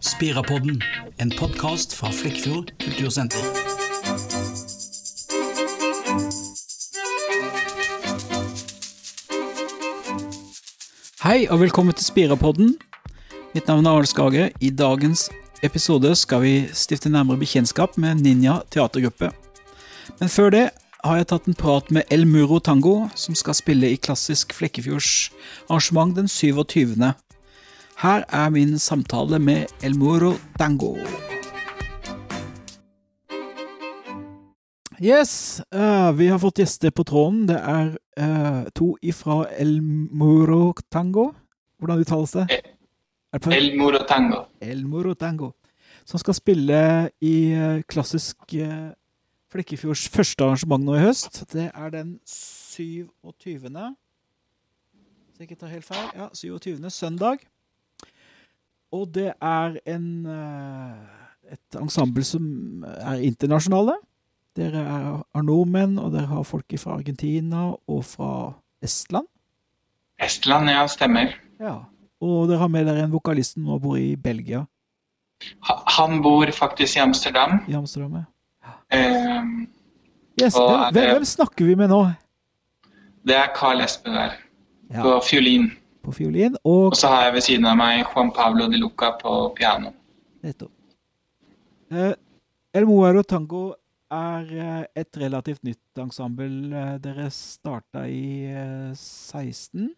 Spirapodden, en podkast fra Flekkefjord kultursenter. Hei og velkommen til Spirapodden. Mitt navn er Arne Skage. I dagens episode skal vi stifte nærmere bekjentskap med Ninja teatergruppe. Men før det har jeg tatt en prat med El Muro Tango, som skal spille i klassisk Flekkefjords arrangement den 27. Her er min samtale med El Moro Tango. Yes, uh, vi har fått gjester på tråden. Det er uh, to ifra El Moro Tango. Hvordan uttales det? Eh, El Moro Tango. El Moro Tango. Som skal spille i uh, klassisk Flekkefjords første arrangement nå i høst. Det er den 27. Hvis jeg ikke tar helt feil. Ja, 27. søndag. Og det er en et ensemble som er internasjonale. Dere er, er nordmenn, og dere har folk fra Argentina og fra Estland. Estland, ja, stemmer. Ja, Og dere har med dere en vokalist som nå bor i Belgia. Han bor faktisk i Amsterdam. I Amsterdam, ja. Um, yes, hvem, det, hvem, snakker vi med nå? Det er Carl Espeberg ja. på fiolin. På fiolin, og... og så har jeg ved siden av meg Juan Pablo de Luca på piano. Nettopp. Eh, El Moaro Tango er eh, et relativt nytt ensemble. Eh, dere starta i 16?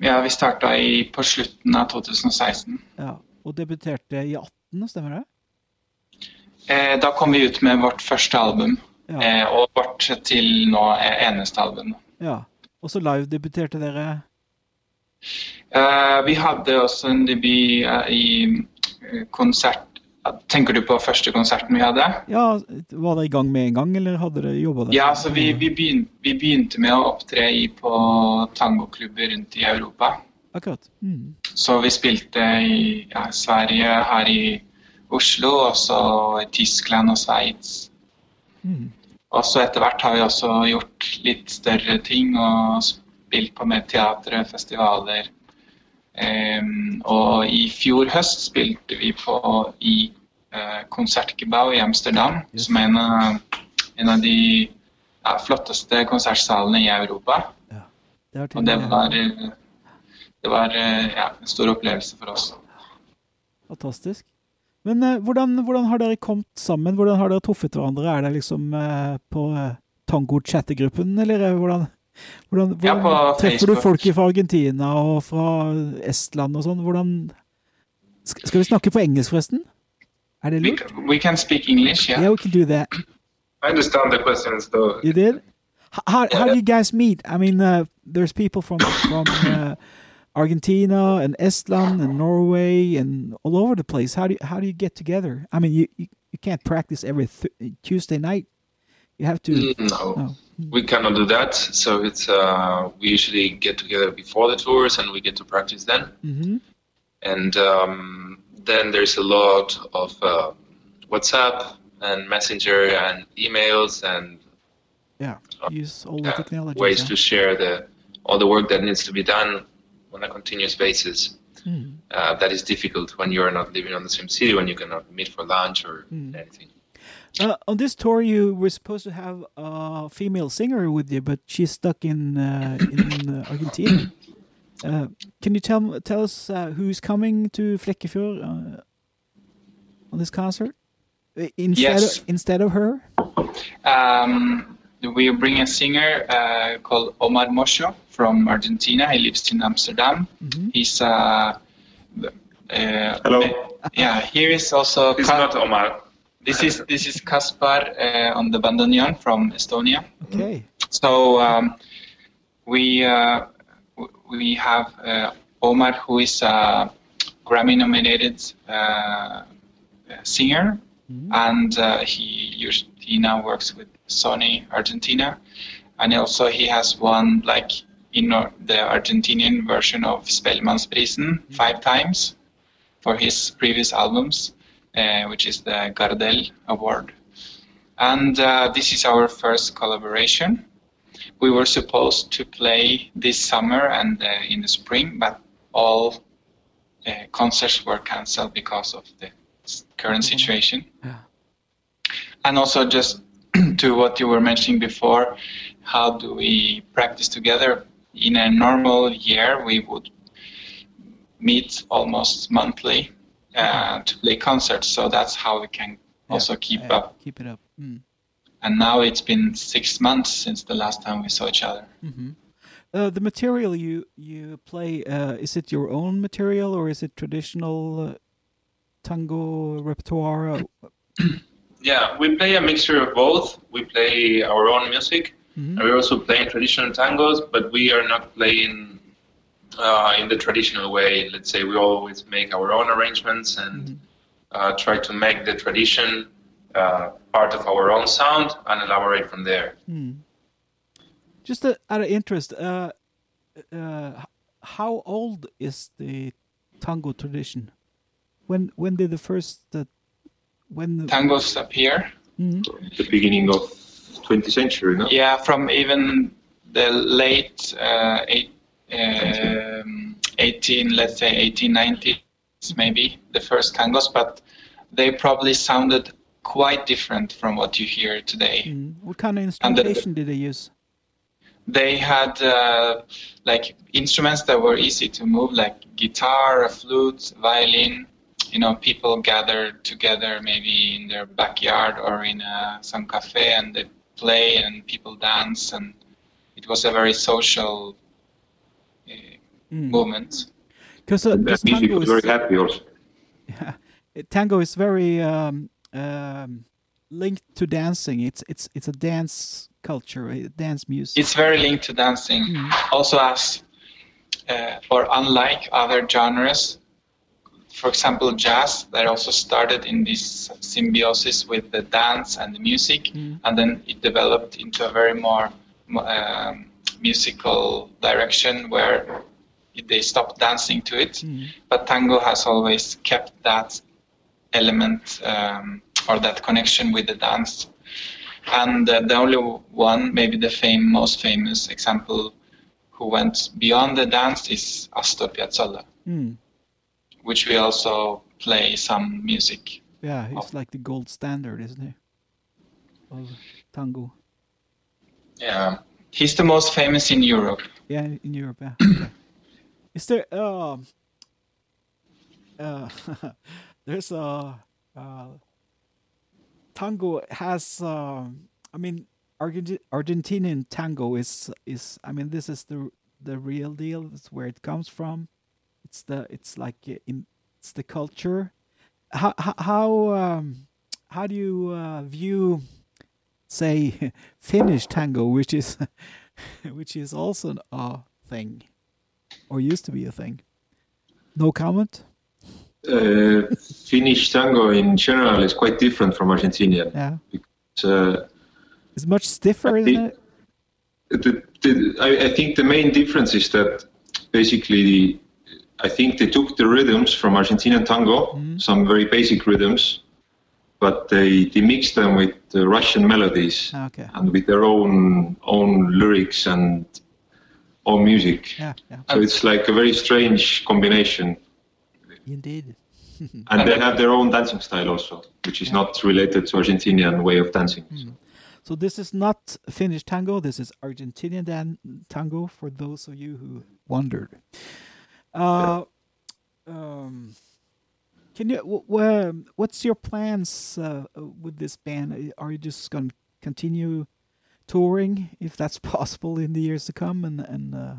Ja, vi starta på slutten av 2016. Ja, Og debuterte i 18, stemmer det? Eh, da kom vi ut med vårt første album. Ja. Eh, og vårt til nå eneste album. Ja, Og så live-debuterte dere? Eh, vi hadde også en debut eh, i konsert Tenker du på første konserten vi hadde? Ja, Var dere i gang med en gang, eller hadde dere jobba der? Ja, så vi, vi, begynte, vi, begynte, med å opptre i, på tangoklubber rundt i Europa. Akkurat. Mm. Så vi spilte i ja, Sverige, her i Oslo, og så i Tyskland og Sveits. Mm. Og så etter hvert har vi også gjort litt større ting og spilt på mer teatre, festivaler. Um, og i fjor høst spilte vi på i uh, Konsertgebau i Amsterdam, yes. som er en av, en av de ja, flotteste konsertsalene i Europa. Ja. Det og det var, det var ja, en stor opplevelse for oss. Fantastisk. Men uh, hvordan, hvordan, har dere kommet sammen? Hvordan har dere truffet hverandre? Er det liksom uh, på tango-chattegruppen, eller hvordan? Hvordan, hvordan ja, treffer du folk fra Argentina og fra Estland og sånn? Hvordan Skal vi snakke på engelsk, forresten? Er det lurt? We, can speak English, yeah. Yeah, we can do that. I understand the questions, though. You did? How, how do you guys meet? I mean, uh, there's people from from uh, Argentina and Estland and Norway and all over the place. How do you, how do you get together? I mean, you you, you can't practice every Tuesday night. You have to. Mm, no. We cannot do that. So it's uh, we usually get together before the tours and we get to practice then. Mm-hmm. And um, then there's a lot of uh, WhatsApp and Messenger and emails and yeah, use all the technology ways yeah. to share the all the work that needs to be done on a continuous basis. Mm. Uh, that is difficult when you're not living on the same city, when you cannot meet for lunch or mm. anything. Uh, on this tour, you were supposed to have a female singer with you, but she's stuck in uh, in uh, Argentina. Uh, can you tell tell us uh, who's coming to Flekkefjord uh, on this concert instead yes. of, instead of her? Um, we bring a singer called Omar Mosho from Argentina. He lives in Amsterdam. Mm -hmm. He's hello. Yeah, here is also. He's not Omar. This is this is Kaspar uh, on the bandoneon from Estonia. Okay. So um, we uh, we have uh, Omar, who is a Grammy-nominated uh, singer, mm-hmm. and uh, he he now works with Sony Argentina, and also he has won like in the Argentinian version of Spelmansprisen mm-hmm. five times for his previous albums. Uh, which is the Gardel Award. And uh, this is our first collaboration. We were supposed to play this summer and uh, in the spring, but all uh, concerts were cancelled because of the current mm-hmm. situation. Yeah. And also just to what you were mentioning before, how do we practice together? In a normal year, we would meet almost monthly uh, to play concerts. So that's how we can also keep yeah, up. Keep it up. Mm. And now it's been six months since the last time we saw each other. Mm-hmm. Uh, the material you you play uh, is it your own material or is it traditional uh, tango repertoire? yeah, we play a mixture of both. We play our own music, mm-hmm. and we also play traditional tangos, but we are not playing uh, in the traditional way. Let's say we always make our own arrangements and mm-hmm. Uh, try to make the tradition uh, part of our own sound and elaborate from there. Mm. Just out of interest, uh, uh, how old is the tango tradition? When when did the first uh, when the... tangos appear? Mm-hmm. The beginning of 20th century, no? Yeah, from even the late uh, eight, um, 18, let's say 1890s, maybe the first tangos, but they probably sounded quite different from what you hear today. Mm. What kind of instrumentation the, did they use? They had uh, like instruments that were easy to move, like guitar, flute, violin. You know, people gathered together maybe in their backyard or in uh, some cafe and they play and people dance, and it was a very social mm. movement. Because uh, music was very happy also. Yeah, tango is very um, um, linked to dancing. It's it's it's a dance culture, dance music. It's very linked to dancing. Mm. Also, as uh, or unlike other genres, for example, jazz that also started in this symbiosis with the dance and the music, mm. and then it developed into a very more um, musical direction where they stopped dancing to it. Mm. But tango has always kept that element um, or that connection with the dance. And uh, the only one, maybe the fame, most famous example who went beyond the dance is Astor Piazzolla, mm. which we also play some music. Yeah, he's of. like the gold standard, isn't he? Of tango. Yeah, he's the most famous in Europe. Yeah, in Europe. Yeah. Is there? Uh, uh, there's a uh, tango has. Uh, I mean, Argent- Argentinian tango is is. I mean, this is the the real deal. It's where it comes from. It's the. It's like it's the culture. How how um, how do you uh, view, say, Finnish tango, which is which is also a thing, or used to be a thing? No comment uh, Finnish tango in general is quite different from Argentinian. Yeah. Because, uh, it's much stiffer, isn't it? The, the, I, I, think the main difference is that basically, I think they took the rhythms from Argentinian tango, mm-hmm. some very basic rhythms, but they, they mixed them with the Russian melodies okay. and with their own own lyrics and own music. Yeah, yeah. So it's like a very strange combination. Indeed. and they have their own dancing style also, which is yeah. not related to Argentinian way of dancing. Mm. So this is not Finnish tango. This is Argentinian dan- tango. For those of you who wondered, uh, um, can you? W- what's your plans uh, with this band? Are you just going to continue touring, if that's possible, in the years to come, and and uh,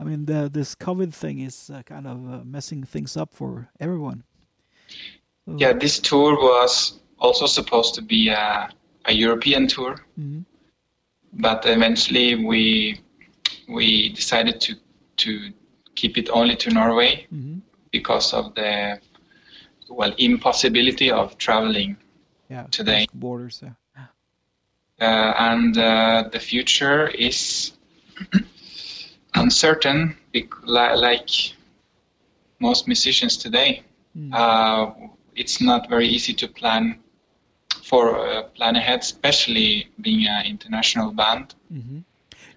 I mean, the, this COVID thing is uh, kind of uh, messing things up for everyone. So, yeah, this tour was also supposed to be a, a European tour, mm-hmm. but eventually we we decided to to keep it only to Norway mm-hmm. because of the well impossibility of traveling yeah, today. Borders, yeah. Uh, and uh, the future is uncertain, like most musicians today. Mm. Uh, it's not very easy to plan for uh, plan ahead, especially being an international band. Mm-hmm.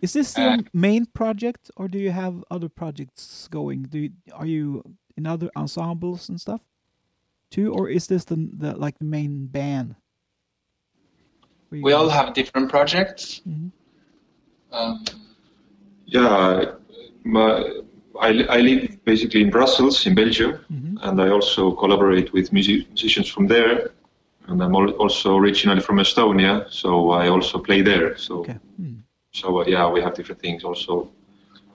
Is this the uh, main project, or do you have other projects going? Do you, are you in other ensembles and stuff too, or is this the, the like the main band? We all have different projects. Mm -hmm. um, yeah, my, I, I live basically in Brussels, in Belgium, mm -hmm. and I also collaborate with music, musicians from there. And I'm also originally from Estonia, so I also play there. So, okay. mm. so uh, yeah, we have different things. Also,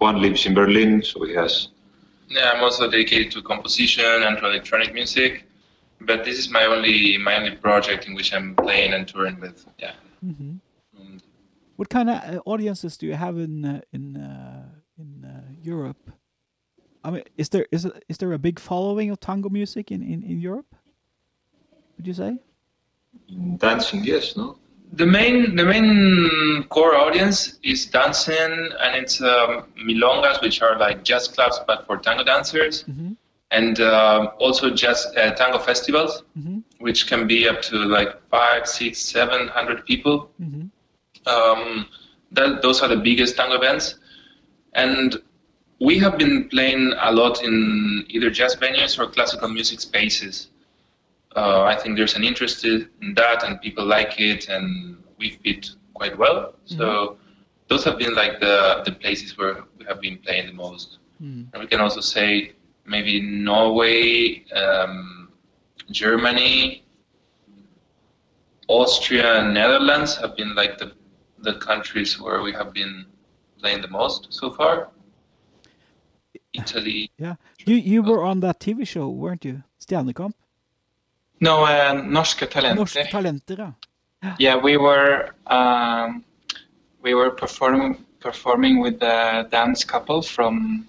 Juan lives in Berlin, so he has. Yeah, I'm also dedicated to composition and to electronic music, but this is my only my only project in which I'm playing and touring with. Yeah. Mm -hmm. what kind of uh, audiences do you have in uh, in uh, in uh, Europe? I mean, is there is is there a big following of tango music in in, in Europe? Would you say? dancing, yes, no. The main the main core audience is dancing, and it's um, milongas, which are like jazz clubs but for tango dancers, mm-hmm. And uh, also just uh, tango festivals, mm-hmm. which can be up to like five, six, seven hundred people. Mm-hmm. Um, that, those are the biggest tango events, and we have been playing a lot in either jazz venues or classical music spaces. Uh, I think there's an interest in that, and people like it, and we fit quite well. Mm-hmm. So those have been like the the places where we have been playing the most. Mm-hmm. And we can also say maybe Norway, um, Germany, Austria, and Netherlands have been like the the countries where we have been playing the most so far. Italy. Yeah, you you were on that TV show, weren't you? Stjernekamp. No, uh, Norske Talenter. Norske Talenter, yeah. Yeah, we were um, we were performing performing with the dance couple from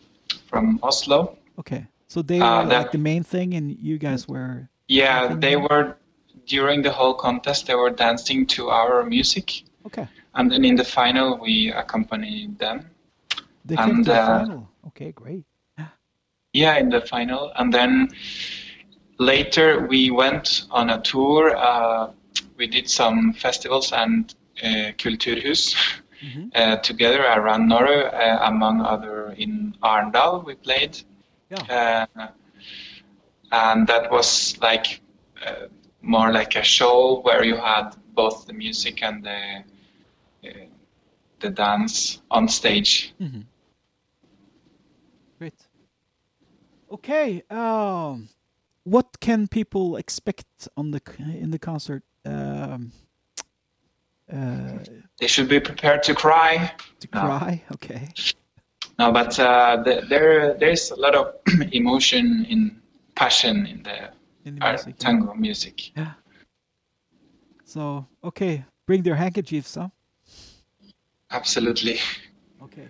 from Oslo. Okay, so they uh, were uh, like the main thing, and you guys were. Yeah, they there? were during the whole contest. They were dancing to our music. Okay. And then in the final, we accompanied them. They came and, to the uh, final. Okay, great. Yeah, in the final, and then later we went on a tour. Uh, we did some festivals and uh, Kulturhus mm-hmm. uh, together around Norway, uh, among other in Arendal. We played, yeah. Uh, and that was like uh, more like a show where you had both the music and the uh, the dance on stage. Mm-hmm. Great. Okay. Um, what can people expect on the in the concert? Um, uh, they should be prepared to cry. To cry, no. okay. No, but uh, the, there there's a lot of emotion in passion in the, in the music, tango yeah. music. Yeah. So okay, bring their handkerchiefs, huh? Absolutely. Okay.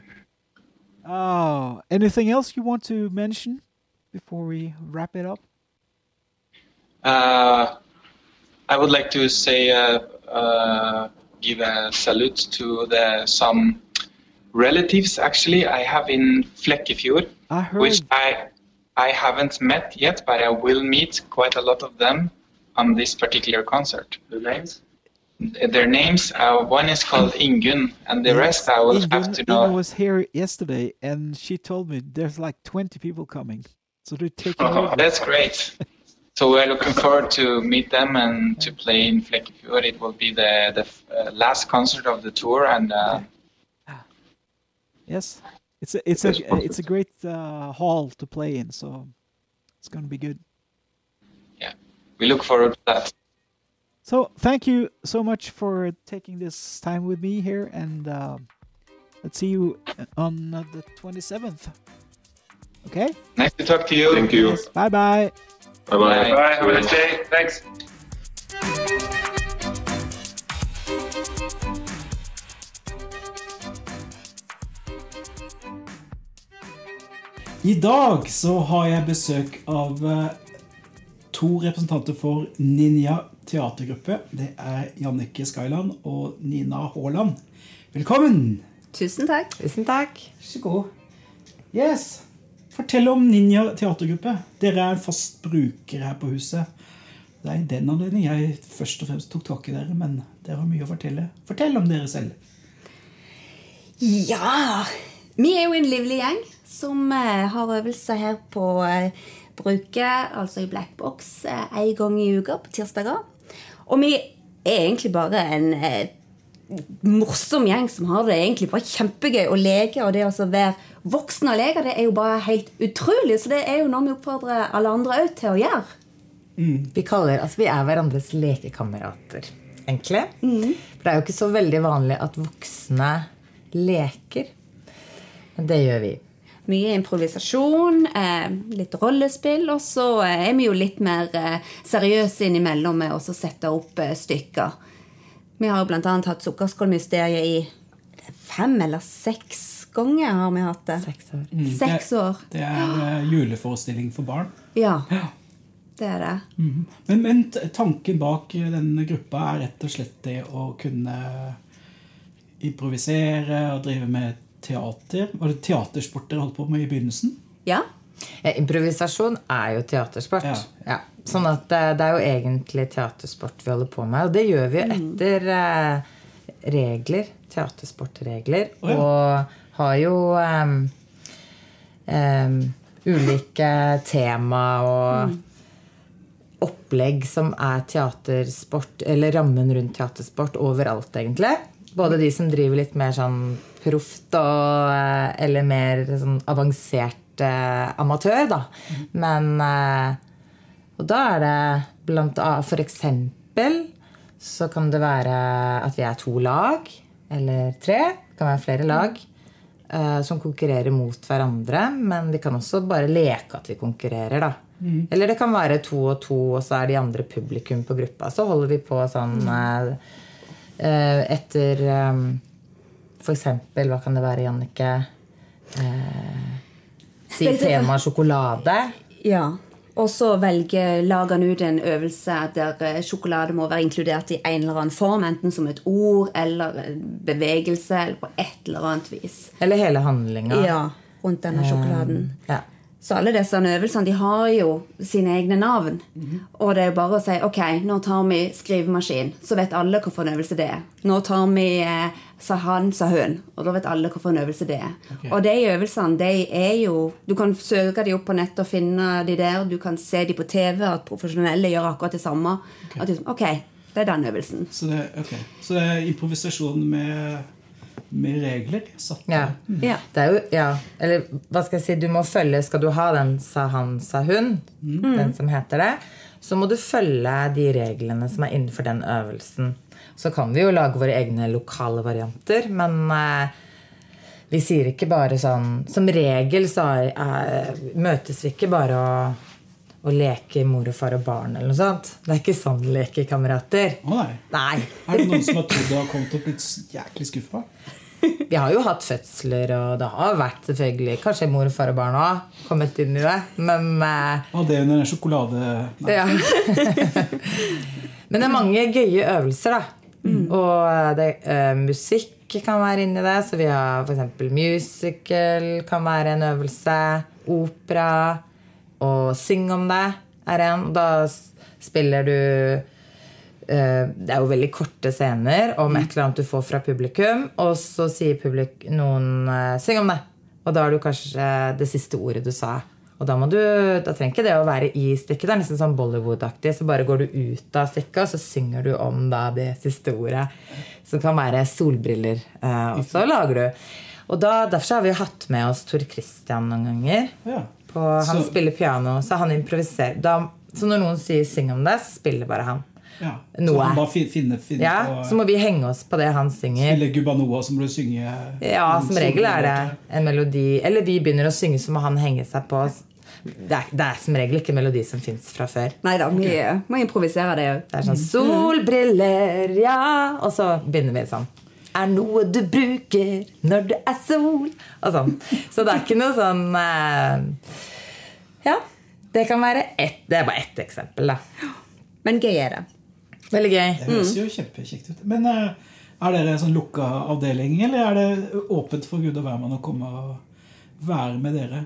Oh, anything else you want to mention before we wrap it up? Uh, I would like to say, uh, uh, give a salute to the some relatives actually I have in Flekkefjord, which I I haven't met yet, but I will meet quite a lot of them on this particular concert. The names? Their names. Uh, one is called Ingun, and the yes, rest I will Ingun, have to know. Ingun was here yesterday, and she told me there's like 20 people coming, so they're taking. Oh, over. that's great. So we're looking forward to meet them and to play in Flekkefjord. It will be the the uh, last concert of the tour, and uh, yes, it's a it's a it's a great uh, hall to play in. So it's going to be good. Yeah, we look forward to that. So thank you so much for taking this time with me here, and uh, let's see you on the twenty seventh. Okay. Nice to talk to you. Thank you. Yes, bye bye. Bye bye. Bye. Have a nice day. Thanks. I dag så har jeg besøk av eh, to representanter for Ninja teatergruppe. Det er Jannicke Skyland og Nina Haaland. Velkommen! Tusen takk. Tusen takk. Vær så god. Yes. Fortell om Ninja teatergruppe. Dere er en fast bruker her på huset. Det er i den anledning jeg først og fremst tok tak i dere, men dere har mye å fortelle. Fortell om dere selv. Ja Vi er jo en livlig gjeng som uh, har øvelser her på, bruket, altså i Black Box, én gang i uka på tirsdager. Og vi er egentlig bare en eh, morsom gjeng som har det egentlig bare kjempegøy å leke. Og det å være voksen og leke, det er jo bare helt utrolig. Så det er jo noe vi oppfordrer alle andre òg til å gjøre. Mm. Vi kaller, altså vi er hverandres lekekamerater, egentlig. Mm. For det er jo ikke så veldig vanlig at voksne leker. Men det gjør vi. Mye improvisasjon, eh, litt rollespill, og så eh, er vi jo litt mer eh, seriøse innimellom med å sette opp stykker. Vi har jo bl.a. hatt Sukkerskålmysteriet i fem eller seks ganger. har vi hatt det. Seks år. Mm, seks år. Det, det er juleforestilling for barn. Ja, det er det. Mm. Men, men, tanken bak denne gruppa er rett og slett det å kunne improvisere og drive med teater. Var det teatersport dere holdt på med i begynnelsen? Ja. ja improvisasjon er jo teatersport. Ja. ja. Sånn at det, det, er jo egentlig teatersport vi holder på med. Og det gjør vi jo mm. etter eh, regler. Teatersportregler. Oh, og har jo um, um, ulike tema og mm. opplegg som er teatersport, eller rammen rundt teatersport overalt, egentlig. Både de som driver litt mer sånn proft eh, eller mer sånn avansert eh, amatør, da. Men eh, Og da er det blant annet For eksempel så kan det være at vi er to lag eller tre. Det kan være flere lag Eh, som konkurrerer mot hverandre. Men vi kan også bare leke at vi konkurrerer, da. Mm. Eller det kan være to og to, og så er de andre publikum på gruppa. Så holder vi på sånn uh, Eh, etter eksempel, hva kan det være, Jannicke? Eh, si tema sjokolade. Ja. Og så velger lagene ut en øvelse der eh, sjokolade må være inkludert i en eller annen form. Enten som et ord eller bevegelse eller på et eller annet vis. Eller hele handlinga. Ja, rundt denne sjokoladen. Um, ja. Så alle disse øvelsene de har jo sine egne navn. Mm -hmm. Og det er jo bare å si ok, nå tar vi skrivemaskin, så vet alle hvilken øvelse det er. Nå tar vi eh, sa han, sa hun, og da vet alle hvilken øvelse det er. Okay. Og de øvelsene de er jo Du kan søke de opp på nettet og finne de der. Du kan se de på TV, at profesjonelle gjør akkurat det samme. Okay. At, ok, det er den øvelsen. Så det, okay. så det er improvisasjon med med regler. Satt. Ja. Mm. ja. Det er jo, ja. Eller hva skal jeg si, du må følge Skal du ha den sa han, sa hun, mm. den som heter det, så må du følge de reglene som er innenfor den øvelsen. Så kan vi jo lage våre egne lokale varianter, men eh, vi sier ikke bare sånn Som regel så er, er, møtes vi ikke bare og å leke mor og far og barn. eller noe sånt. Det er ikke sånn lekekamerater. Å nei. nei. Er det noen som har trodd du har kommet og blitt jæklig skuffa? Vi har jo hatt fødsler, og det har vært selvfølgelig Kanskje mor, og far og barn òg kommet inn i det, men eh, Og det under en sjokolade... Nei. Ja. men det er mange gøye øvelser, da. Mm. Og eh, det, uh, musikk kan være inni det. Så vi har f.eks. musical kan være en øvelse. Opera. Og syng om det er en. Da spiller du Eh, det er jo veldig korte scener om et eller annet du får fra publikum, og så sier publik noen eh, 'syng om det'. Og da er du kanskje det siste ordet du sa. Og da, må du, da trenger ikke det å være i stykket. Det er nesten sånn Bollywood-aktig. Så bare går du ut av stykket, og så synger du om da det siste ordet. Som kan være solbriller. Eh, og så lager du. Og da, Derfor har vi hatt med oss Tor Christian noen ganger. Ja. På, han så. spiller piano, så han improviserer. Da, så når noen sier 'syng om det', så spiller bare han. Ja, noe. Så han bare finne, finne ja, på, så må vi henge oss på det han synger. Spille Gubanoa, som du synge Ja, som regel er det en melodi. Eller vi begynner å synge, så må han henge seg på. Det er, det er som regel ikke melodi som fins fra før. Nei da, vi må improvisere det òg. Det er sånn Solbriller, ja Og så begynner vi sånn er noe du bruker når det er sol. Og sånn. Så det er ikke noe sånn eh, Ja. Det kan være ett Det er bare ett eksempel, da. Men gøy er det. Veldig gøy. Det høres jo kjempekjekt ut. Men uh, er dere en sånn lukka avdeling, eller er det åpent for Gud og hvermann å komme og være med dere?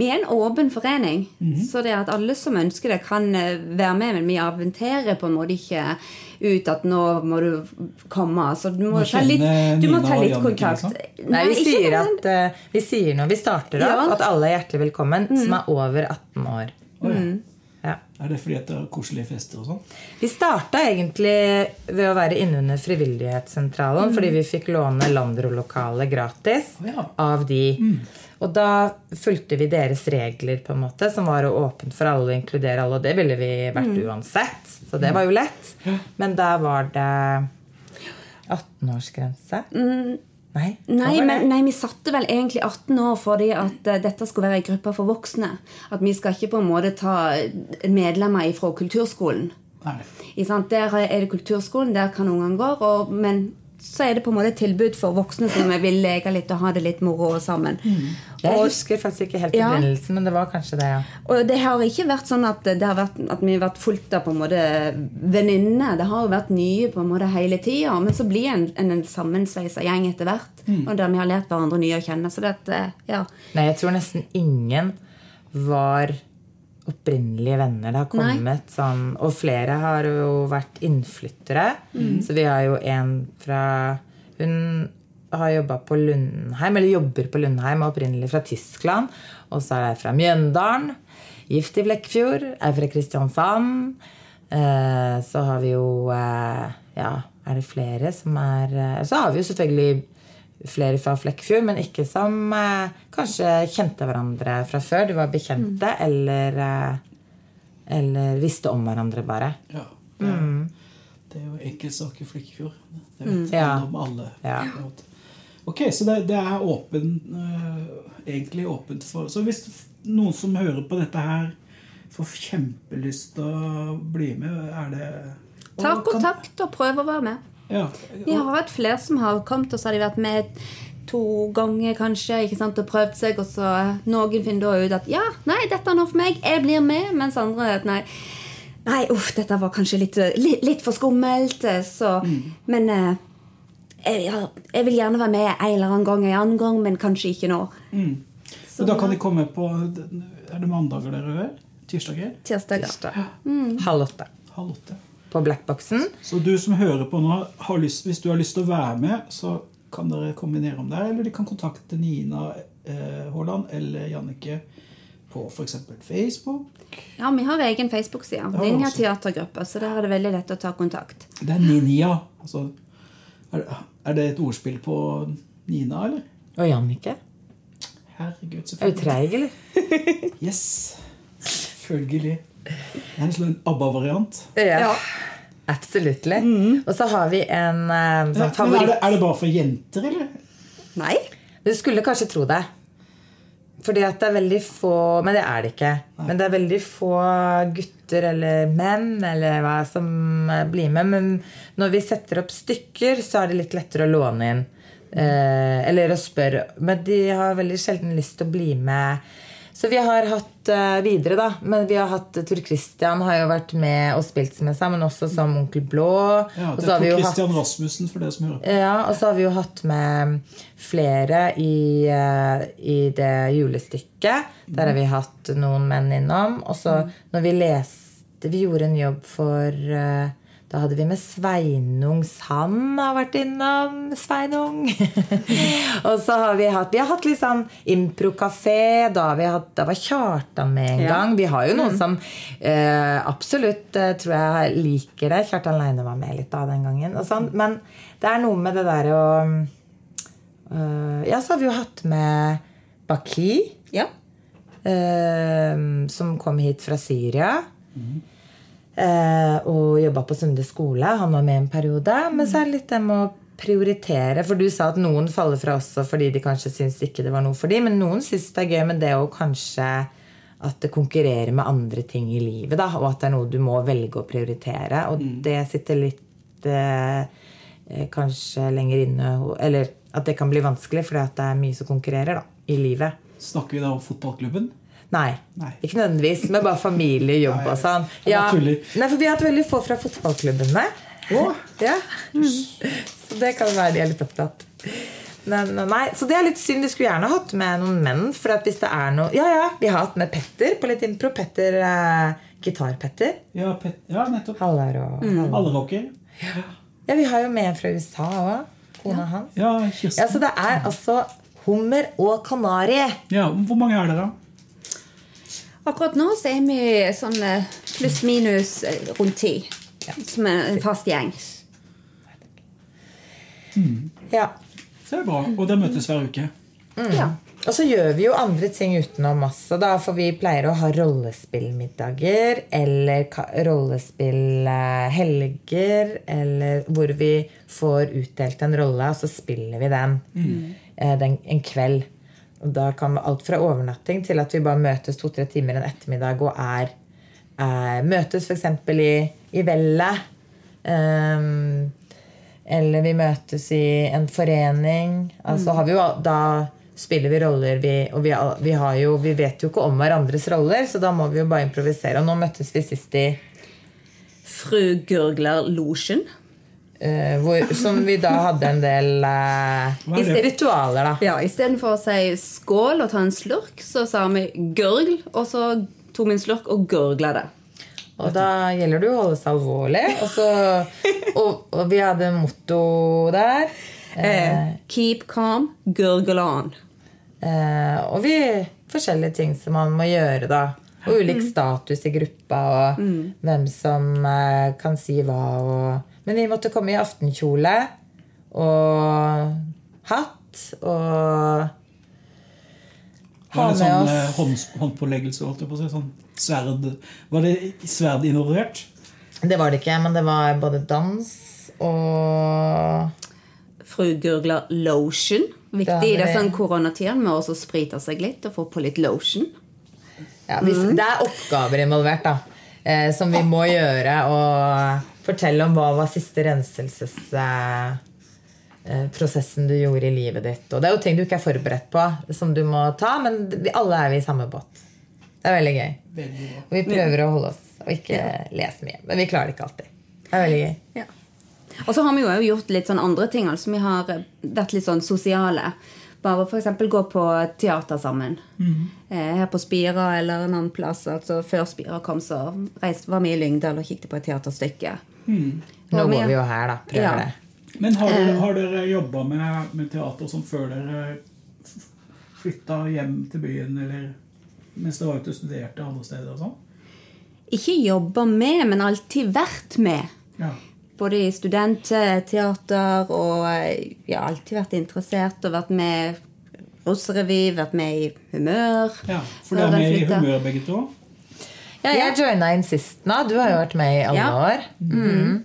Vi er en åpen forening. Mm -hmm. Så det at alle som ønsker det, kan eh, være med. Men vi aventerer på en måte ikke ut at nå må du komme. Altså, du må, ta litt, du må ta litt kontakt. Liksom. Nei, vi sier, at, uh, vi sier når vi starter opp, ja. at alle er hjertelig velkommen mm. som er over 18 år. Oh, ja. Ja. Er det fordi det er koselige fester og sånn? Vi starta egentlig ved å være innunder Frivillighetssentralen mm. fordi vi fikk låne Landro-lokalet gratis oh, ja. av de. Mm. Og da fulgte vi deres regler, på en måte, som var å åpne for alle og inkludere alle. Og det ville vi vært mm. uansett, så det var jo lett. Men da var det 18-årsgrense. Mm. Nei, nei, men, nei, vi satte vel egentlig 18 år fordi at uh, dette skulle være en gruppe for voksne. At vi skal ikke på en måte ta medlemmer fra kulturskolen. Nei. Der er det kulturskolen, der kan ungene gå. Og, men så er det på en måte et tilbud for voksne som vil leke litt og ha det litt moro sammen. Mm. Jeg husker faktisk ikke helt opprinnelsen, ja. men det var kanskje det. ja. Og det har ikke vært sånn at, vært, at vi har vært fulgt av på en måte venninner. Det har jo vært nye på en måte hele tida. Men så blir en en, en sammensveisa gjeng etter hvert. Mm. Og der vi har lært hverandre nye å kjenne. Så det, ja. Nei, jeg tror nesten ingen var opprinnelige venner. Det har kommet sånn Og flere har jo vært innflyttere. Mm. Så vi har jo en fra Hun har jobba på Lundheim, eller jobber på Lundheim, opprinnelig fra Tyskland. Og så er jeg fra Mjøndalen. Gift i Blekkfjord. Er fra Kristiansand. Eh, så har vi jo eh, Ja, er det flere som er eh, Så har vi jo selvfølgelig flere fra Flekkfjord, men ikke som eh, kanskje kjente hverandre fra før. De var bekjente mm. eller, eh, eller visste om hverandre, bare. Ja, det mm. det er jo enkeltsak i Flekkfjord. Det vet mm. ja. om alle. Ja. Ok, så det, det er åpen, uh, egentlig åpent for Så hvis noen som hører på dette her, får kjempelyst til å bli med, er det Ta kontakt og prøv å være med. Ja. Vi har hatt flere som har kommet, og så har de vært med to ganger kanskje ikke sant, og prøvd seg, og så noen finner da ut at ja, nei, dette er noe for meg, jeg blir med, mens andre nei. Nei, uff, dette var kanskje litt, litt, litt for skummelt. Så, mm. Men eh, jeg, jeg, vil gjerne være med en eller annen gang, en annen gang, men kanskje ikke nå. Mm. Så, da kan de komme på Er det mandager dere øver? Tirsdager? Tirsdager. Tirsdag. Mm. Halv åtte. Halv åtte på Blackboxen. Så du som hører på nå, lyst, hvis du har lyst til å være med, så kan dere kombinere om det. Eller de kan kontakte Nina eh, eller Jannike på f.eks. Facebook. Ja, vi har egen Facebook-side. Ninja teatergruppe. Så der er det veldig lett å ta kontakt. Det er Ninja. Altså, er, er, det et ordspill på Nina, eller? Og Jannike. Herregud, selvfølgelig. Er du treig, eller? yes. Selvfølgelig. Det er en slags ABBA-variant. Ja. ja. Absolutely. Mm. Og så har vi en uh, sånn favoritt er det, er det, bare for jenter, eller? Nei. Du skulle kanskje tro det. Fordi at det er veldig få Men det er det ikke. Nei. Men det er veldig få gutter eller menn eller hva som eh, blir med. Men når vi setter opp stykker, så er det litt lettere å låne inn. Eh, eller å spørre. Men de har veldig sjelden lyst til å bli med så vi har hatt uh, videre, da. Men vi har hatt Tor Christian har jo vært med og spilt med seg, men også som Onkel Blå. Ja, det er Tor Christian hatt, Rasmussen, for det som hører på. Ja, og så har vi jo hatt med flere i, uh, i det julestykket. Der har vi hatt noen menn innom. Og så mm. når vi leste Vi gjorde en jobb for da hadde vi med Sveinung Sand har vært innom. Sveinung. og så har vi hatt Vi har hatt litt sånn improkafé. Da, da var Kjartan med en ja. gang. Vi har jo noen mm. som eh, absolutt eh, tror jeg liker det. Kjartan Leine var med litt da den gangen. Sånn. Men det er noe med det derre å øh, Ja, så har vi jo hatt med Baki. Ja. Eh, som kom hit fra Syria. Mm. Eh, og jobba på Sunde skole. Han var med en periode. Men så er det litt det med å prioritere. For du sa at noen faller fra også fordi de kanskje syns ikke det var noe for dem. Men noen syns det er gøy med det å kanskje at det konkurrerer med andre ting i livet. Da, og at det er noe du må velge å prioritere. Og mm. det sitter litt eh, kanskje lenger inne Eller at det kan bli vanskelig fordi at det er mye som konkurrerer da, i livet. Snakker vi da om fotballklubben? Nei, Nei. ikke nødvendigvis. Men bare familie, jobb og sånn. Ja. Nei, for vi har hatt veldig få fra fotballklubbene. Oh. Ja. Mm. Så det kan være de er litt opptatt. nei, Så det er litt synd. Vi skulle gjerne hatt med noen menn. For at hvis det er noe Ja, ja, vi har hatt med Petter på litt impro. Petter eh, Gitar-Petter. Ja, Pet ja, nettopp. Haller og mm. Alle rocker. Ja. ja, vi har jo med en fra USA òg. Kona ja. hans. Ja, Ja, så det er altså hummer og kanari. Ja, Hvor mange er dere? Akkurat nå så er vi sånn eh, pluss-minus eh, rundt ti. Ja. Som er en fast gjeng. Mm. Ja. Så det er bra. Og dere møtes hver uke? Mm. Ja. Og så gjør vi jo andre ting utenom masse. Da, for vi pleier å ha rollespillmiddager eller rollespillhelger. Eller hvor vi får utdelt en rolle, og så spiller vi den, mm. Eh, den en kveld. Og da kan alt fra overnatting til at vi bare møtes to-tre timer en ettermiddag og er, er Møtes f.eks. i, i vellet. Um, eller vi møtes i en forening. Altså har vi jo da spiller vi roller, vi, og vi, vi, jo, vi, vet jo ikke om hverandres roller, så da må vi jo bare improvisere. Og nå møttes vi sist i Fru Uh, som vi da hadde en del uh, ritualer, da. Ja, Istedenfor å si skål og ta en slurk, så sa vi gørgl. og så tok vi en slurk og gørgla det. Og da gjelder det jo å holde seg alvorlig. Og, så, og, og vi hadde motto der. Uh, keep calm, gurgle on. Eh, og vi forskjellige ting som man må gjøre, da. Og ulik mm. status i gruppa, og mm. hvem som kan si hva. Og, men vi måtte komme i aftenkjole og hatt og ha med sånn, oss eh, hånd, Håndpåleggelse, holdt jeg på å si. Sånn sverd Var det sverd involvert? Det var det ikke, men det var både dans og Fru gurgler lotion. Viktig i disse sånn koronatidene med å sprite seg litt og få på litt lotion. Ja, hvis, mm. Det er oppgaver involvert da, eh, som vi må gjøre. Og fortelle om hva var siste renselsesprosessen eh, du gjorde i livet ditt. Og det er jo ting du ikke er forberedt på, som du må ta, men vi, alle er vi i samme båt. Det er veldig gøy. Veldig og vi prøver å holde oss og ikke ja. lese mye. Men vi klarer det ikke alltid. Det er veldig gøy. Ja. Og så har vi jo gjort litt sånn andre ting. altså Vi har vært litt sånn sosiale. Bare f.eks. gå på teater sammen. Mm. her på Spira eller en annen plass. altså Før Spira kom, så reiste, var vi i Lyngdal og kikket på et teaterstykke. Mm. Nå går vi jo her, da. Prøver ja. det. Men har dere, har dere jobba med, med, teater som før dere flytta hjem til byen, eller mens dere var ute og studerte andre steder? og sånn? Ikke jobba med, men alltid vært med. Ja. Både i studentteater og ja, alltid vært interessert og vært med russerevy, vært med i Humør. Ja, For dere er med i Humør begge to? Ja, jeg joina inn sist nå. Du har jo vært med i alle ja. år. Mm.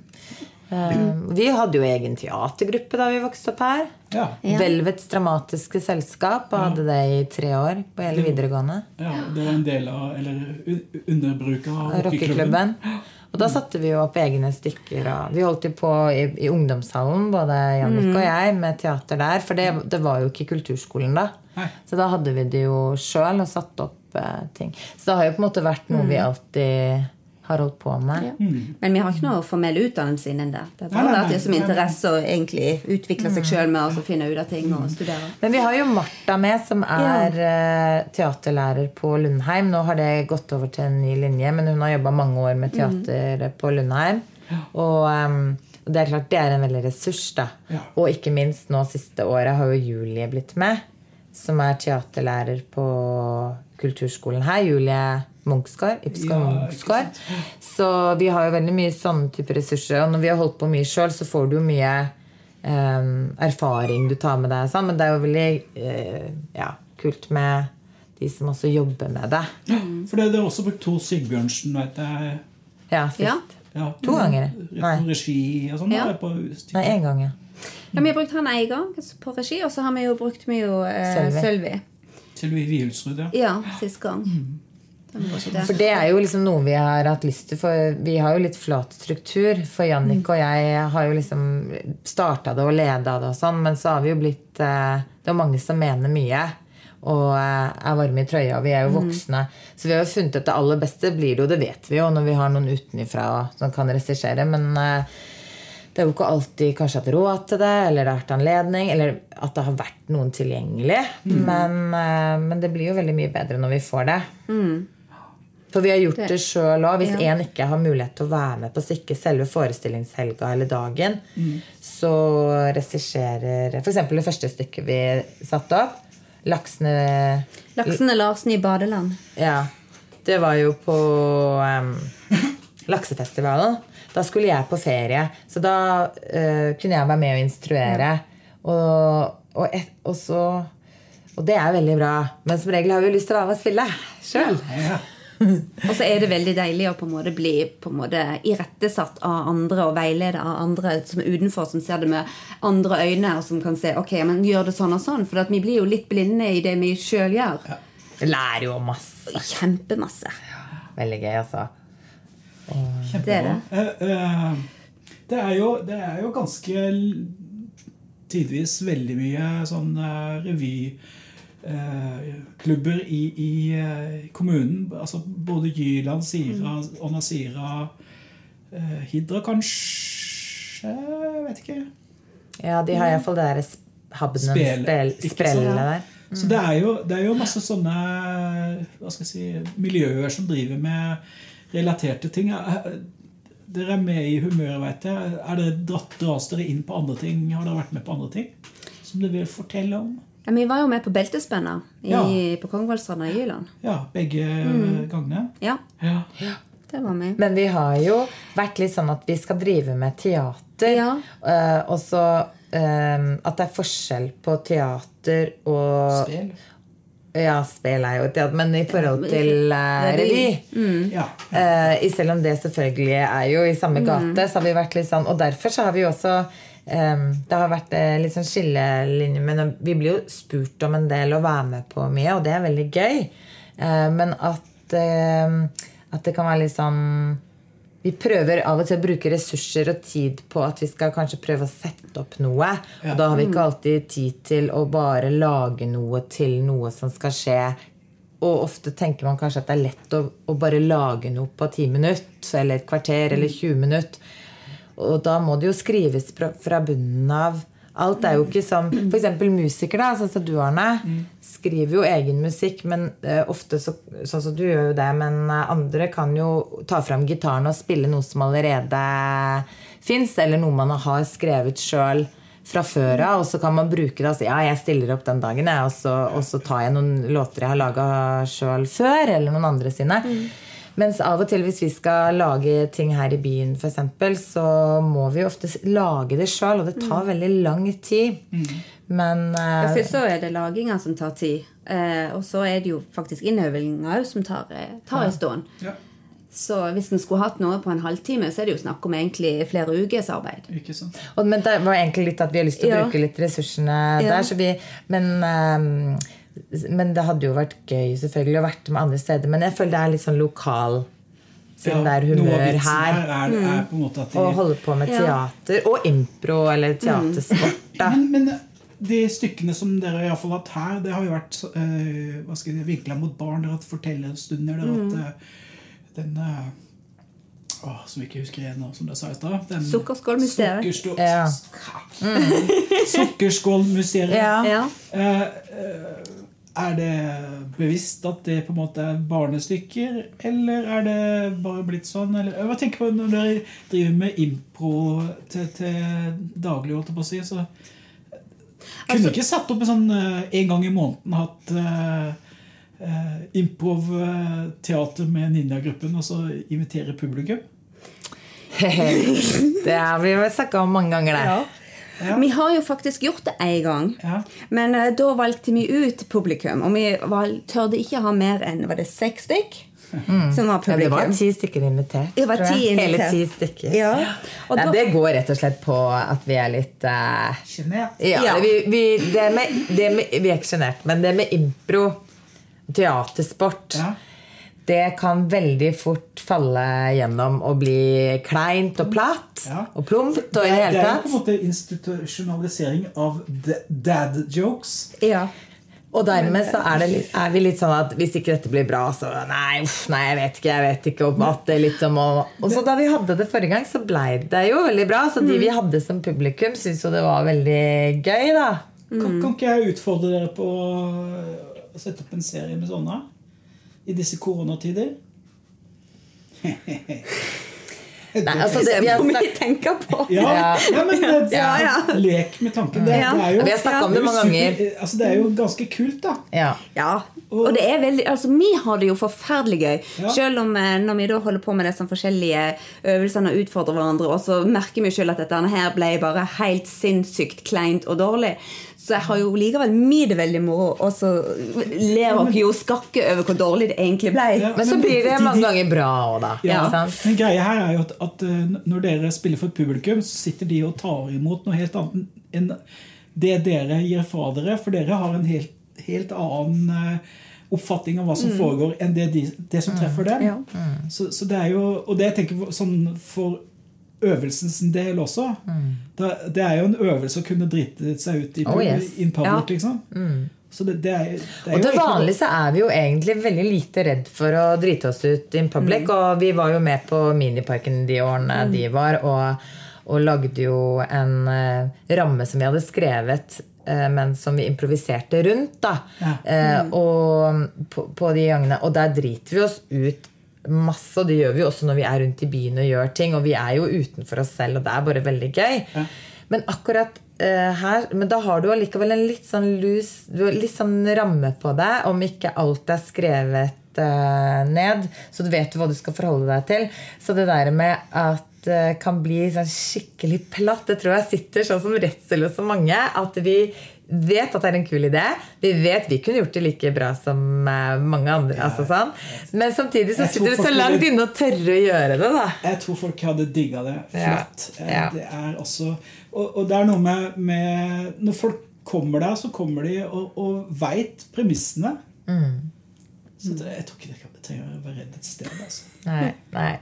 Uh, vi hadde jo egen teatergruppe da vi vokste opp her. Ja. Velvets Dramatiske Selskap og hadde det i tre år på hele videregående. Ja, Det var en del av, eller underbruket av rockeklubben. Og da satte vi jo opp egne stykker. Vi holdt jo på i, i ungdomshallen, både Jannik mm. og jeg, med teater der. For det, det, var jo ikke kulturskolen da. Nei. Så da hadde vi det jo sjøl og satt opp eh, ting. Så det har jo på en måte vært noe mm. vi alltid har holdt på med. Ja. Mm. Men vi har ikke noe formell utdannelse innen det. Det er bare vært nei, som interesse å egentlig utvikle seg sjøl med å finne ut av ting og studere. Men vi har jo Martha med, som er ja. Eh, teaterlærer på Lundheim. Nå har det gått over til en ny linje, men hun har jobba mange år med teater mm. på Lundheim. Og um, det er klart det er en veldig ressurs. da. Ja. Og ikke minst nå siste året har jo Julie blitt med, som er teaterlærer på kulturskolen her. Julie Munchsgard. Ipsgard ja, Munchsgard. Så vi har jo veldig mye sånne type ressurser. Og når vi har holdt på mye sjøl, så får du jo mye um, erfaring du tar med deg. Sånn. Men det er jo veldig uh, ja, kult med de som også jobber med det. Ja, for det er også brukt to Sigbjørnsen, veit jeg. Ja, sist. Ja. To ganger. Nei. Regi og sånn? Ja. Nei, én gang, ja. Ja, Vi har brukt han én gang på regi, og så har vi jo brukt mye eh, Sølvi. Sølvi Wihulsrud, ja. Ja, sist gang. Mm. For det er jo liksom noe vi har hatt lyst til. For vi har jo litt flat struktur. For Jannik og jeg har jo liksom starta det og leda det og sånn, men så har vi jo blitt eh, Det er mange som mener mye. Og eh, er varme i trøya. Vi er jo mm. voksne. Mm. Så vi har jo funnet at det aller beste blir det jo, det vet vi jo når vi har noen utenfra som kan regissere. Men, eh, det er jo ikke alltid kanskje hatt råd til det, eller det har vært anledning, eller at det har vært noen tilgjengelig. Mm. Men, men, det blir jo veldig mye bedre når vi får det. Mm. For vi har gjort det, det sjøl òg. Hvis én ja. ikke har mulighet til å være med på å selve forestillingshelga eller dagen, mm. så regisserer f.eks. det første stykket vi satte opp. Laksene Laksene Larsen i badeland. Ja. Det var jo på um, Laksefestivalen. Da skulle jeg på ferie, så da uh, kunne jeg være med og instruere. Og, og, et, og, så, og, det er veldig bra. Men som regel har vi jo lyst til å være med og spille sjøl. Ja. Og så er det veldig deilig å på en måte bli på en måte irettesatt av andre og veilede av andre som er utenfor, som ser det med andre øyne, og som kan se ok, men gjør det sånn og sånn. For vi blir jo litt blinde i det vi sjøl gjør. Ja. Lærer jo masse. Kjempemasse. Ja, veldig gøy, altså. Kjempebra. Det er, det. Eh, eh, det, er jo, det er jo ganske tidvis veldig mye sånn uh, revyklubber i, i kommunen. Altså både Jyland, Sira, mm. og Nasira, Hidra kanskje Jeg vet ikke. Ja, de har iallfall det derre Habnen sprellet der. Mm. Så det er, jo, det er, jo, masse sånne hva skal jeg si, miljøer som driver med relaterte ting. Dere er med i humøret, veit jeg. Er det dratt, dras dere inn på andre ting? Har dere vært med på andre ting som dere vil fortelle om? Ja, vi var jo med på beltespenna ja. på Kongsvollstranda i Jyland. Ja, begge mm. gangene? Ja. ja. Det var vi. Men vi har jo vært litt sånn at vi skal drive med teater. Ja. Uh, og så uh, at det er forskjell på teater og Spel. Ja, spill er jo et men i forhold til uh, revy mm. ja. uh, Selv om det selvfølgelig er jo i samme mm. gate, så har vi vært litt sånn Og derfor så har vi jo også Det har vært uh, litt sånn skillelinje Men vi blir jo spurt om en del å være med på mye, og det er veldig gøy. men at, at det kan være litt sånn vi prøver av og til å bruke ressurser og tid på at vi skal kanskje prøve å sette opp noe. Og da har vi ikke mm. alltid tid til å bare lage noe til noe som skal skje. Og ofte tenker man kanskje at det er lett å, å bare lage noe på ti minutter eller et kvarter eller 20 mm. minutter. Og da må det jo skrives fra bunnen av. Alt er jo ikke som f.eks. musikere, sånn som du, Arne. Skriver jo egen musikk, men uh, ofte så, sånn som du gjør jo det. Men uh, andre kan jo ta fram gitaren og spille noe som allerede fins, eller noe man har skrevet sjøl fra før av, og så kan man bruke det. Altså, ja, jeg stiller opp den dagen, jeg, og, så, og så tar jeg noen låter jeg har laga sjøl før, eller noen andre sine. Mm. Mens av og til hvis vi skal lage ting her i byen, f.eks., så må vi jo ofte lage det sjøl, og det tar mm. veldig lang tid. Mm. Men uh, Først så er det laginga som tar tid. Uh, og så er det jo faktisk innøvinga òg som tar, tar ja. en stund. Ja. Så hvis en skulle hatt noe på en halvtime, så er det jo snakk om egentlig flere ukers arbeid. Ikke sant. Og, men det var egentlig litt at vi har lyst til å ja. bruke litt ressursene ja. der. Vi, men um, men det hadde jo vært gøy selvfølgelig å vært med andre steder. Men jeg føler det er litt sånn lokal siden ja, det er humør her. her er, er på en måte at de, Og holde på med teater. Ja. Og impro eller teatersport. Men, men, de stykkene som dere har hatt her, det har jo vært uh, hva vinkla mot barn. Dere har hatt fortellerstunder. Dere har hatt uh, den uh, Åh, som vi ikke husker igjen nå, som dere sa i stad. Sukkerskålmysteriet. Sukkerstå ja. mm. Sukkerskålmysteriet. Ja. Uh, er det bevisst at det på en måte er barnestykker, eller er det bare blitt sånn? Eller, hva tenker du når dere driver med impro til, til daglig? holdt jeg på å si, så Kunne altså, ikke satt opp en sånn uh, en gang i måneden hatt uh, uh, improv-teater med Ninja-gruppen og så invitere publikum? det har vi snakka om mange ganger, det. Ja. Ja. Vi har jo faktisk gjort det én gang. Ja. Men uh, da valgte vi ut publikum. Og vi valg, tørde ikke ha mer enn var det seks stykk. Mm. Som var publikum. Ja, det var ti stykker invitert. Det var ti invitert. Hele ti stykker. Ja. Nei, det går rett og slett på at vi er litt uh, Sjenert? Ja, vi, vi, det med, det med, vi er ikke sjenert, men det med impro, teatersport ja det kan veldig fort falle gjennom og bli kleint og platt ja. og plumpt. og i Det er jo på en måte institusjonalisering av dad jokes. Ja. Og dermed så er, litt, er, vi litt sånn at hvis ikke dette blir bra, så nei, uff, nei, jeg vet ikke. jeg vet ikke om at det litt om Og så da vi hadde det forrige gang, så blei det jo veldig bra. Så de vi mm. hadde som publikum, syntes jo det var veldig gøy, da. Kan, kan ikke jeg utfordre dere på å sette opp en serie med sånne i disse koronatider? Nei, altså det, vi har snakket... tenke på. Ja, ja men det, det er ja, ja. lek med tanken. Det, det er jo, vi har snakka om det mange ganger. Altså, det er jo ganske kult, da. Ja. Og det er veldig, altså Vi har det jo forferdelig gøy. Selv om eh, når vi da holder på med disse forskjellige øvelsene og utfordrer hverandre, og så merker vi selv at dette her ble bare helt sinnssykt kleint og dårlig, så jeg har jo likevel mye det veldig moro, og så ler dere jo skakke over hvor dårlig det egentlig ble. Ja, men, så blir det mange ganger bra òg, da. Ja. Men greia her er jo at, at, eh, når dere spiller for et publikum, så sitter de og tar imot noe helt annet enn det dere gir fra dere. For dere har en helt, helt annen eh, oppfatning av hva som mm. foregår, enn det, de, det som treffer dem. Ja. Mm. Så, så, det er jo, Og det jeg tenker sånn for øvelsens del også. Mm. Det, er jo en øvelse å kunne drite seg ut i oh, yes. in public, ja. liksom. Mm. Det, det er, det er og til vanlig så er vi jo egentlig veldig lite redd for å drite oss ut in public. Mm. Og vi var jo med på Miniparken de årene mm. de var, og, og, lagde jo en uh, ramme som vi hadde skrevet uh, men som vi improviserte rundt. da ja. uh, og på, på de gangene Og der driter vi oss ut masse, og det gjør vi jo også når vi er rundt i byen og gjør ting. Og vi er jo utenfor oss selv, og det er bare veldig gøy. Ja. Men akkurat uh, her Men da har du allikevel en litt sånn lus Litt sånn ramme på deg, om ikke alt er skrevet uh, ned. Så du vet hva du skal forholde deg til. Så det der med at det uh, kan bli sånn skikkelig platt, det tror jeg sitter sånn som redsel hos så mange. At vi vet at det er en kul idé. Vi vet vi kunne gjort det like bra som eh, mange andre. Ja. Altså sånn. Men samtidig så sitter du så langt inne og tørre å gjøre det. da Jeg tror folk hadde digga det. Flott. Ja. Ja. Det er også og, og, det er noe med, med, Når folk kommer der, så kommer de og, og veit premissene. Mm. Så det, jeg tror ikke det trenger å være redd et sted. Altså. Nei, nei.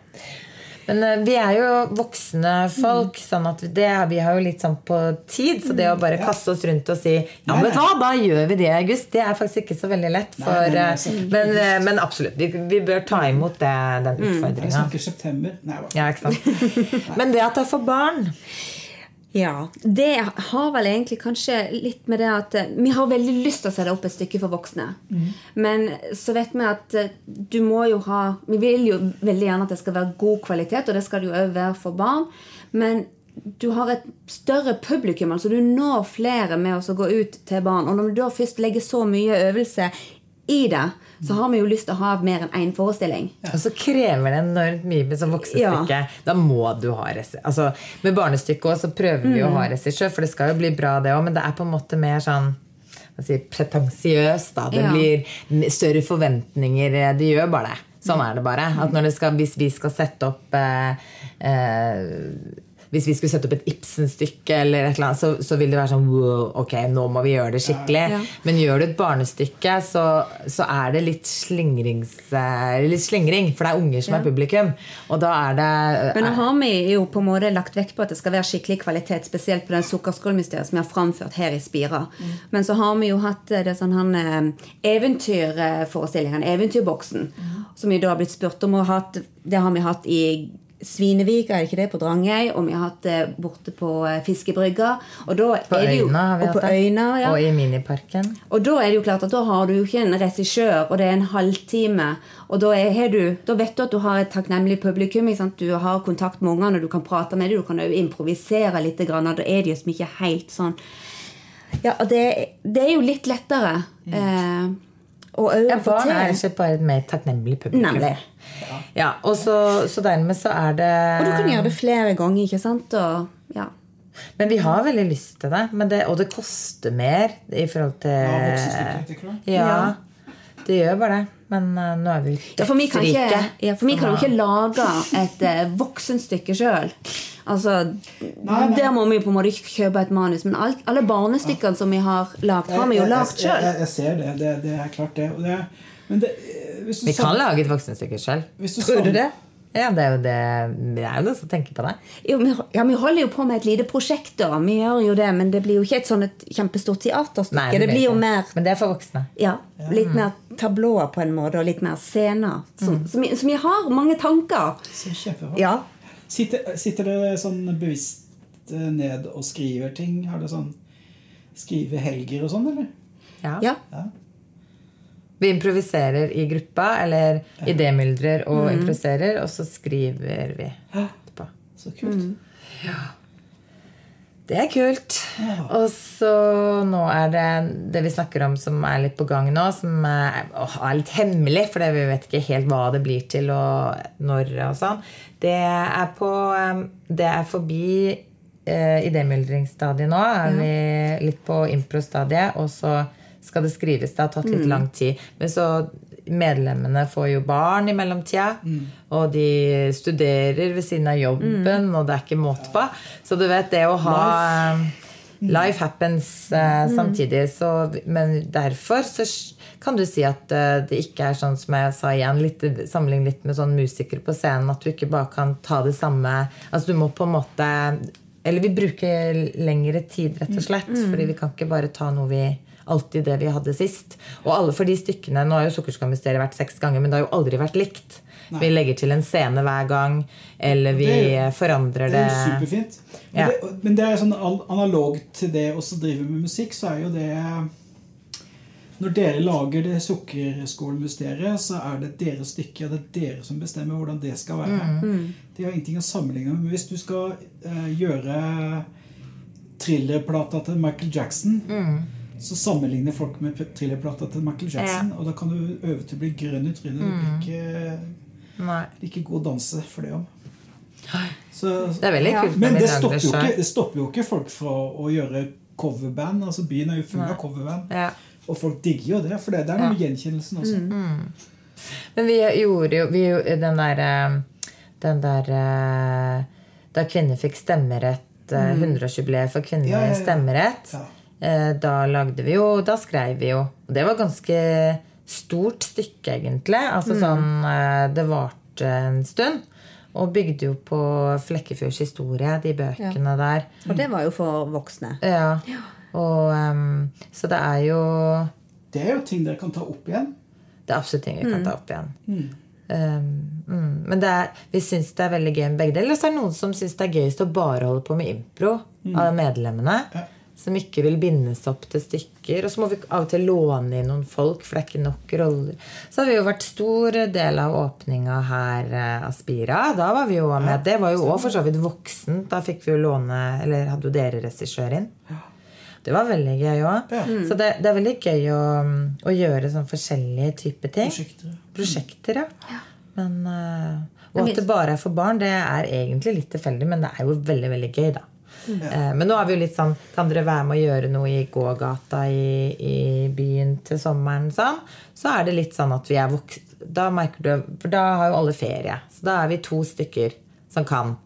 Men uh, vi er jo voksne folk, mm. sånn at det, vi har jo litt sånn på tid. Så det å bare ja. kaste oss rundt og si ja, men hva, da gjør vi det i august, det er faktisk ikke så veldig lett. For, nei, nei, nei, men, uh, men, absolutt, vi, vi, bør ta imot det, den utfordringa. Mm. Jeg snakker september. Nei, ja, ikke sant? men det at det er for barn ja. Det har vel egentlig kanskje litt med det at eh, vi har veldig lyst til å sette opp et stykke for voksne. Mm. Men så vet vi at eh, du må jo ha Vi vil jo veldig gjerne at det skal være god kvalitet, og det skal det jo òg være for barn. Men du har et større publikum. altså Du når flere med å gå ut til barn. Og når du da først legger så mye øvelse i det, så har vi jo lyst til å ha mer enn én forestilling. Ja. Og så krever det enormt mye som voksestykke. Ja. Da må du ha regissør. Altså, med barnestykket også så prøver vi mm. å ha regissør, for det skal jo bli bra, det òg, men det er på en måte mer sånn si, pretensiøst. Det ja. blir større forventninger. Det gjør bare det. Sånn er det bare. At skal, hvis vi skal sette opp eh, eh, hvis vi skulle sette opp et Ibsen-stykke, eller et eller annet, så, så, vil det være sånn wow, ok, nå må vi gjøre det skikkelig. Ja. Men gjør du et barnestykke, så, så er det litt, eh, litt, slingring. For det er unger som ja. er publikum. Og da er det Men nå har vi jo på en måte lagt vekt på at det skal være skikkelig kvalitet, spesielt på den sukkerskålmysteriet som vi har framført her i Spira. Mm. Men så har vi jo hatt eh, det sånn han eh, eventyrforestillingen, Eventyrboksen, mm. som vi da har blitt spurt om ha hatt. Det har vi hatt i Svinevik, er det ikke det, på Drangøy, og vi har hatt det borte på eh, Fiskebrygga. Og da på er det jo, Øyna har vi hatt det. Øyna, ja. Og i Miniparken. Og da er det jo klart at da har du jo ikke en regissør, og det er en halvtime. Og da, er, du, da, vet du at du har et takknemlig publikum. Du har kontakt med ungene, du kan prate med dem, du kan jo improvisere litt. Og da er de jo ikke helt sånn Ja, det, det er jo litt lettere. Mm. Eh, og ja, barn er ikke bare et mer takknemlig publikum. Nemlig. Ja. ja og så, så, dermed så er det Og du kan gjøre det flere ganger, ikke sant? Og, ja. Men vi har veldig lyst til det, det og det koster mer i forhold til Ja, det gjør bare det. Men uh, nå er vi dødsrike. Ja, for vi kan ikke, ja, for vi kan jo ikke lage et uh, voksenstykke sjøl. Altså, Der må vi på en måte ikke kjøpe et manus. Men alt, alle barnestykkene som vi har lagd, har vi jo lagd sjøl. Jeg, jeg, jeg, ser det. det. det. er klart, det. det, det vi kan lage et voksenstykke sjøl. Tror du det? Ja, det er jo det Det er jo noen som tenker på det. Jo, vi, ja, vi holder jo på med et lite prosjekt, da. Vi gjør jo det, men det blir jo ikke et sånn et kjempestort teaterstykke. Nei, det, det, blir jo mer Men det er for voksne. ja, litt mer tablåer på en måte, og litt mer scener. Så vi- så vi har mange tanker. Så kjempebra. Ja. Sitter, sitter dere sånn bevisst eh, ned og skriver ting? Har dere sånn skrive helger og sånn, eller? Ja. ja. Ja. Vi improviserer i gruppa, eller idémyldrer og improviserer, og så skriver vi etterpå. Så kult. Det er kult. Og så nå er det det vi snakker om som er litt på gang nå, som er, å, er litt hemmelig, for vi vet ikke helt hva det blir til og når og sånn. Det er på Det er forbi eh, idémyldringsstadiet nå. Er vi litt på impro-stadiet, og så skal det skrives. Det har tatt litt lang tid. Men så medlemmene får jo barn i mellomtida. Og de studerer ved siden av jobben, og det er ikke måte på. Så du vet, det å ha Life happens eh, samtidig. Så, men derfor så kan du si at uh, det ikke er sånn som jeg sa igjen, litt, sammenlign litt med sånn musikere på scenen, at du ikke bare kan ta det samme Altså du må på en måte Eller vi bruker lengre tid, rett og slett. Fordi vi kan ikke bare ta noe vi alltid det vi hadde sist. Og alle for de stykkene Nå har jo Sukkerskamysteriet vært seks ganger, men det har jo aldri vært likt. Vi legger til en scene hver gang, eller vi Det er forandrer Det det. er jo superfint. Men, Ja. det, men det er sånn analogt til det å så drive med musikk, så er jo det Når dere lager det Sukkerskålmysteriet, så er det deres stykke, og det er dere som bestemmer hvordan det skal være. Det har ingenting å sammenligne med. Men hvis du skal uh, gjøre thrillerplata til Michael Jackson, så sammenligner folk med thrillerplata til Michael Jackson, og da kan du øve til å bli grønn i trynet. Du blir ikke ikke god å danse for det om. Så, Det er veldig kult. men det stopper, jo ikke, det stopper jo ikke folk fra å gjøre coverband. altså Byen er jo full av coverband. Ja. Og folk digger jo det, for det, det er noe med gjenkjennelsen også. Men vi gjorde jo vi, den der eh, Den der eh, Da kvinner fikk stemmerett, eh, 100-årsjubileet for kvinner Ja, ja, ja. stemmerett, Ja. Eh, da lagde vi jo Da skrev vi jo. Og det var ganske stort stykke, egentlig. Altså sånn eh, Det varte en stund. Og bygde jo på Flekkefjords historie, de bøkene der. Og det var jo for voksne. Ja. Og, um, så det er jo Det er jo ting dere kan ta opp igjen. Det er absolutt ting vi kan ta opp igjen. Um, mm. Men det er, vi syns det er veldig gøy med begge deler. Eller så er det noen som syns det er gøyest å bare holde på med impro av medlemmene. Ja. Som ikke vil bindes opp til stykker. Og så må vi av og til låne inn noen folk, for det er ikke nok roller. Så har vi jo vært stor del av åpninga her eh, av Spira. Da var vi jo med. Det var jo òg for så vidt voksent. Da fikk vi jo låne Eller hadde jo dere regissør inn. Det var veldig gøy òg. Ja. Så det, det er veldig gøy å, å gjøre sånn forskjellige typer ting. Prosjekter. Prosjekter, ja. Men, eh, og at det bare er for barn, det er egentlig litt tilfeldig, men det er jo veldig veldig gøy, da. Eh, men nå er vi jo litt sånn Kan dere være med å gjøre noe i gågata i, i byen til sommeren? Sånn? Så er det litt sånn at vi er voksne Da merker du For da har jo alle ferie. Så da er vi to stykker som kan.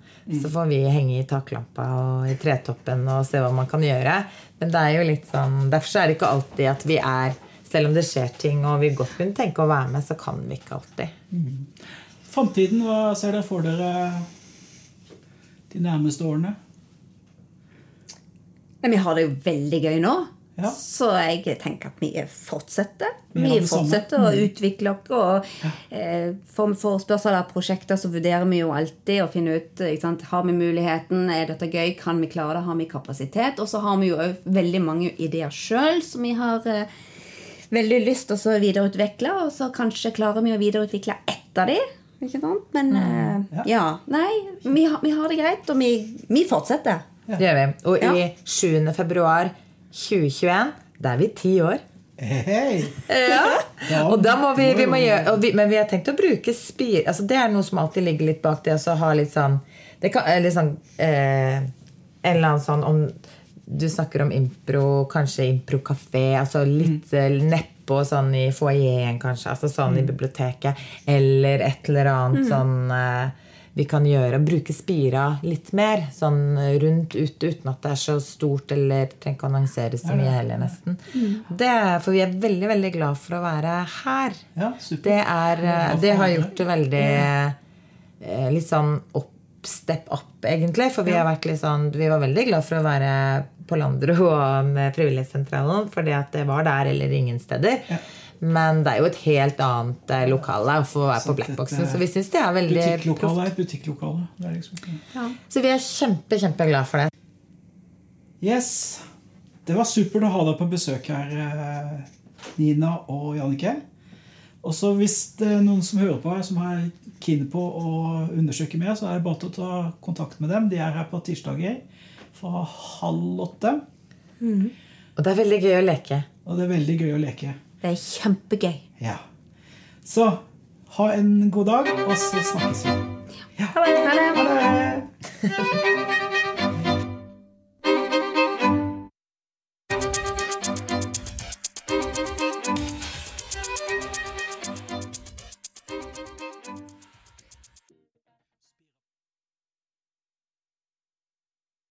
Så får vi henge i taklampa og i tretoppen og se hva man kan gjøre. Men det er jo litt sånn Derfor er det ikke alltid at vi er Selv om det skjer ting og vi godt kunne tenke å være med, så kan vi ikke alltid. Framtiden, hva ser dere for dere de nærmeste årene? Men vi har det jo veldig gøy nå. Ja. Så jeg tenker at vi fortsetter. Vi. Mm. fortsetter å utvikle oss. Og eh, for forespørsel av prosjekter så vurderer vi jo alltid å finne ut? Har vi muligheten, er dette gøy, kan vi klare det, har vi kapasitet? Og så har vi jo òg veldig mange ideer sjøl som vi har eh, veldig lyst til å videreutvikle. Og så kanskje klarer vi å videreutvikle ett av de. Ikke sant? Men Mm. eh, ja. Nei, vi har, vi har det greit, og vi, vi fortsetter. Det gjør vi. Og Ja. i 7. februar 2021, da er vi ti år. Hei! Ja. Ja. Og da må vi, vi må gjøre, vi, Men vi har tenkt å bruke spir... Altså det er noe som alltid ligger litt bak det. å ha litt sånn det kan, eller sånn eh, En eller annen sånn om Du snakker om impro, kanskje improkafé. Altså litt mm. nedpå sånn i foajeen, kanskje. Altså sånn i biblioteket. Eller et eller annet sånn eh, vi kan gjøre. Bruke Spira litt mer. Sånn rundt ute, uten at det er så stort eller trenger ikke annonseres så mye heller, nesten. Det er, for vi er veldig, veldig glad for å være her. Ja, super. Det, er, eh, det har gjort det veldig eh, litt sånn opp, step up, egentlig. For vi har vært litt sånn Vi var veldig glad for å være på Landro og med Frivillighetssentralen, fordi at det var der eller ingen steder. Men det er jo et helt annet eh, lokale å være så på Blackboxen. Så vi syns det er veldig Butikklokale er et butikklokale. Liksom ja. Så vi er kjempe, kjempeglad for det. Yes. Det var supert å ha deg på besøk her, eh, Nina og Jannicke. Og så hvis det er noen som hører på her, som er keen på å undersøke mer, så er det bare til å ta kontakt med dem. De er her på tirsdager fra halv åtte. Mm. Og det er veldig gøy å leke. Og det er veldig gøy å leke. Det er kjempegøy. Ja. Så ha en god dag, og så snakkes vi. Ja. Ha det. Ha det.